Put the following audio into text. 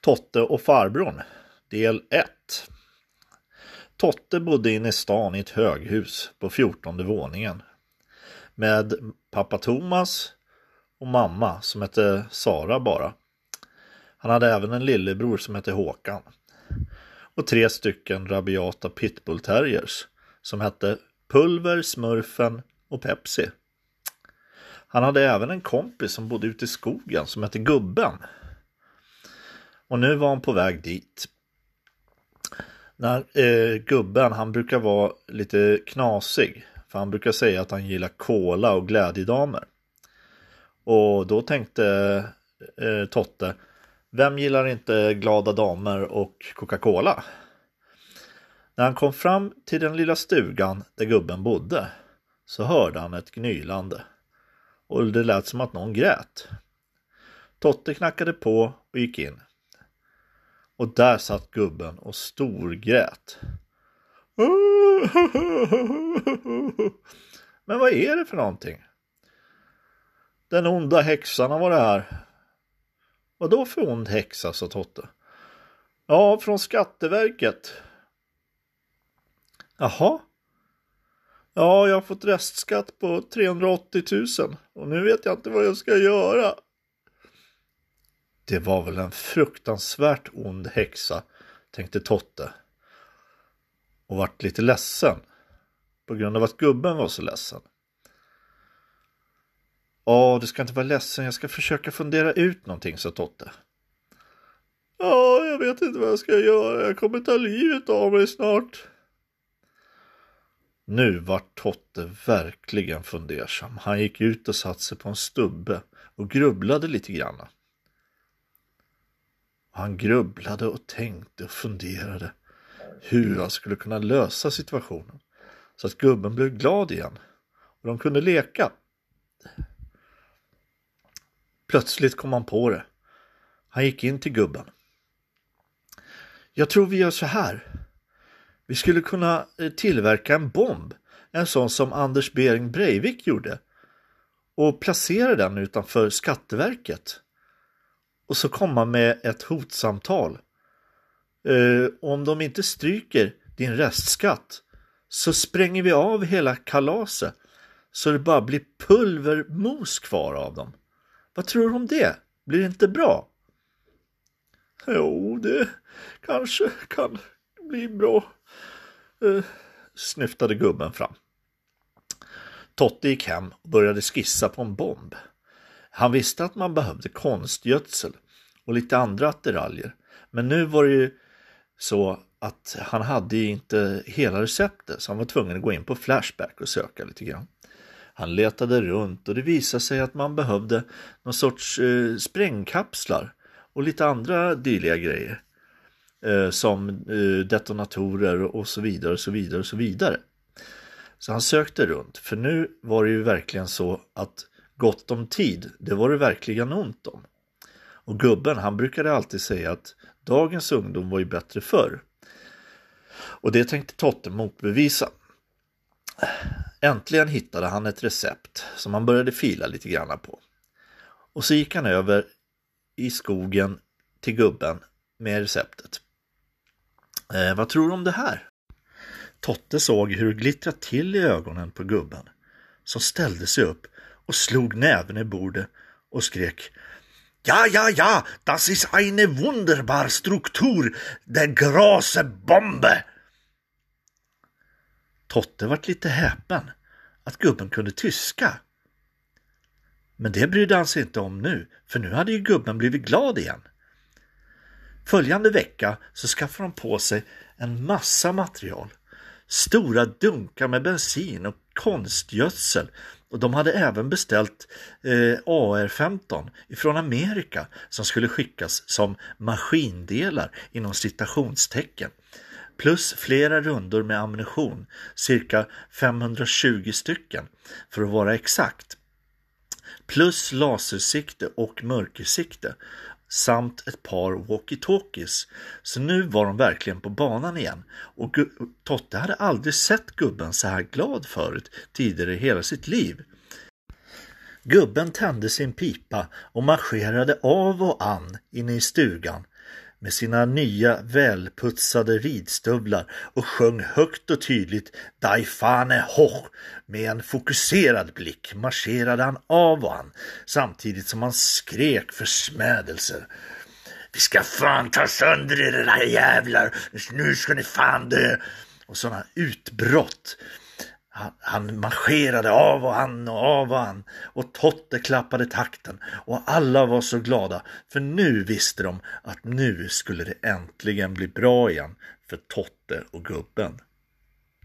Totte och farbrorn Del 1 Totte bodde inne i stan i ett höghus på fjortonde våningen med pappa Thomas och mamma som hette Sara bara. Han hade även en lillebror som hette Håkan och tre stycken rabiata pitbullterriers som hette Pulver, Smurfen och Pepsi. Han hade även en kompis som bodde ute i skogen som hette Gubben. Och nu var han på väg dit. När eh, gubben, han brukar vara lite knasig. För han brukar säga att han gillar kola och glädjedamer. Och då tänkte eh, Totte, vem gillar inte glada damer och Coca-Cola? När han kom fram till den lilla stugan där gubben bodde så hörde han ett gnylande och det lät som att någon grät. Totte knackade på och gick in. Och där satt gubben och storgrät. Men vad är det för någonting? Den onda häxan har varit här. Vad då för ond häxa, sa Totte. Ja, från Skatteverket. Jaha? Ja, jag har fått restskatt på 380 000 och nu vet jag inte vad jag ska göra. Det var väl en fruktansvärt ond häxa, tänkte Totte. Och vart lite ledsen. På grund av att gubben var så ledsen. Ja, du ska inte vara ledsen. Jag ska försöka fundera ut någonting, sa Totte. Ja, jag vet inte vad jag ska göra. Jag kommer ta livet av mig snart. Nu var Totte verkligen fundersam. Han gick ut och satte sig på en stubbe och grubblade lite grann. Han grubblade och tänkte och funderade hur han skulle kunna lösa situationen så att gubben blev glad igen och de kunde leka. Plötsligt kom han på det. Han gick in till gubben. Jag tror vi gör så här. Vi skulle kunna eh, tillverka en bomb, en sån som Anders Bering Breivik gjorde och placera den utanför Skatteverket. Och så komma med ett hotsamtal. Uh, om de inte stryker din restskatt så spränger vi av hela kalaset så det bara blir pulvermos kvar av dem. Vad tror du om det? Blir det inte bra? Jo, det kanske kan bli bra, uh, snyftade gubben fram. Totte gick hem och började skissa på en bomb. Han visste att man behövde konstgödsel och lite andra attiraljer. Men nu var det ju så att han hade inte hela receptet så han var tvungen att gå in på Flashback och söka lite grann. Han letade runt och det visade sig att man behövde någon sorts eh, sprängkapslar och lite andra dyliga grejer. Eh, som eh, detonatorer och så vidare och så vidare och så vidare. Så han sökte runt för nu var det ju verkligen så att gott om tid, det var det verkligen ont om. Och gubben han brukade alltid säga att dagens ungdom var ju bättre förr. Och det tänkte Totte motbevisa. Äntligen hittade han ett recept som han började fila lite grann på. Och så gick han över i skogen till gubben med receptet. Eh, vad tror du om det här? Totte såg hur det glittrade till i ögonen på gubben som ställde sig upp och slog näven i bordet och skrek Ja, ja, ja, das ist eine wunderbar Struktur, der große Bombe. Totte vart lite häpen att gubben kunde tyska. Men det brydde han sig inte om nu, för nu hade ju gubben blivit glad igen. Följande vecka så skaffade de på sig en massa material. Stora dunkar med bensin och konstgödsel och de hade även beställt eh, AR-15 ifrån Amerika som skulle skickas som maskindelar inom citationstecken. Plus flera rundor med ammunition, cirka 520 stycken för att vara exakt. Plus lasersikte och mörkersikte samt ett par walkie-talkies. Så nu var de verkligen på banan igen och Totte hade aldrig sett gubben så här glad förut tidigare i hela sitt liv. Gubben tände sin pipa och marscherade av och an inne i stugan med sina nya välputsade ridstövlar och sjöng högt och tydligt Daifane Hoch. Med en fokuserad blick marscherade han av och an samtidigt som han skrek försmädelser. Vi ska fan ta sönder er era jävlar, nu ska ni fan dö. Och sådana utbrott han, han marscherade av och an och av och an och Totte klappade takten och alla var så glada för nu visste de att nu skulle det äntligen bli bra igen för Totte och gubben.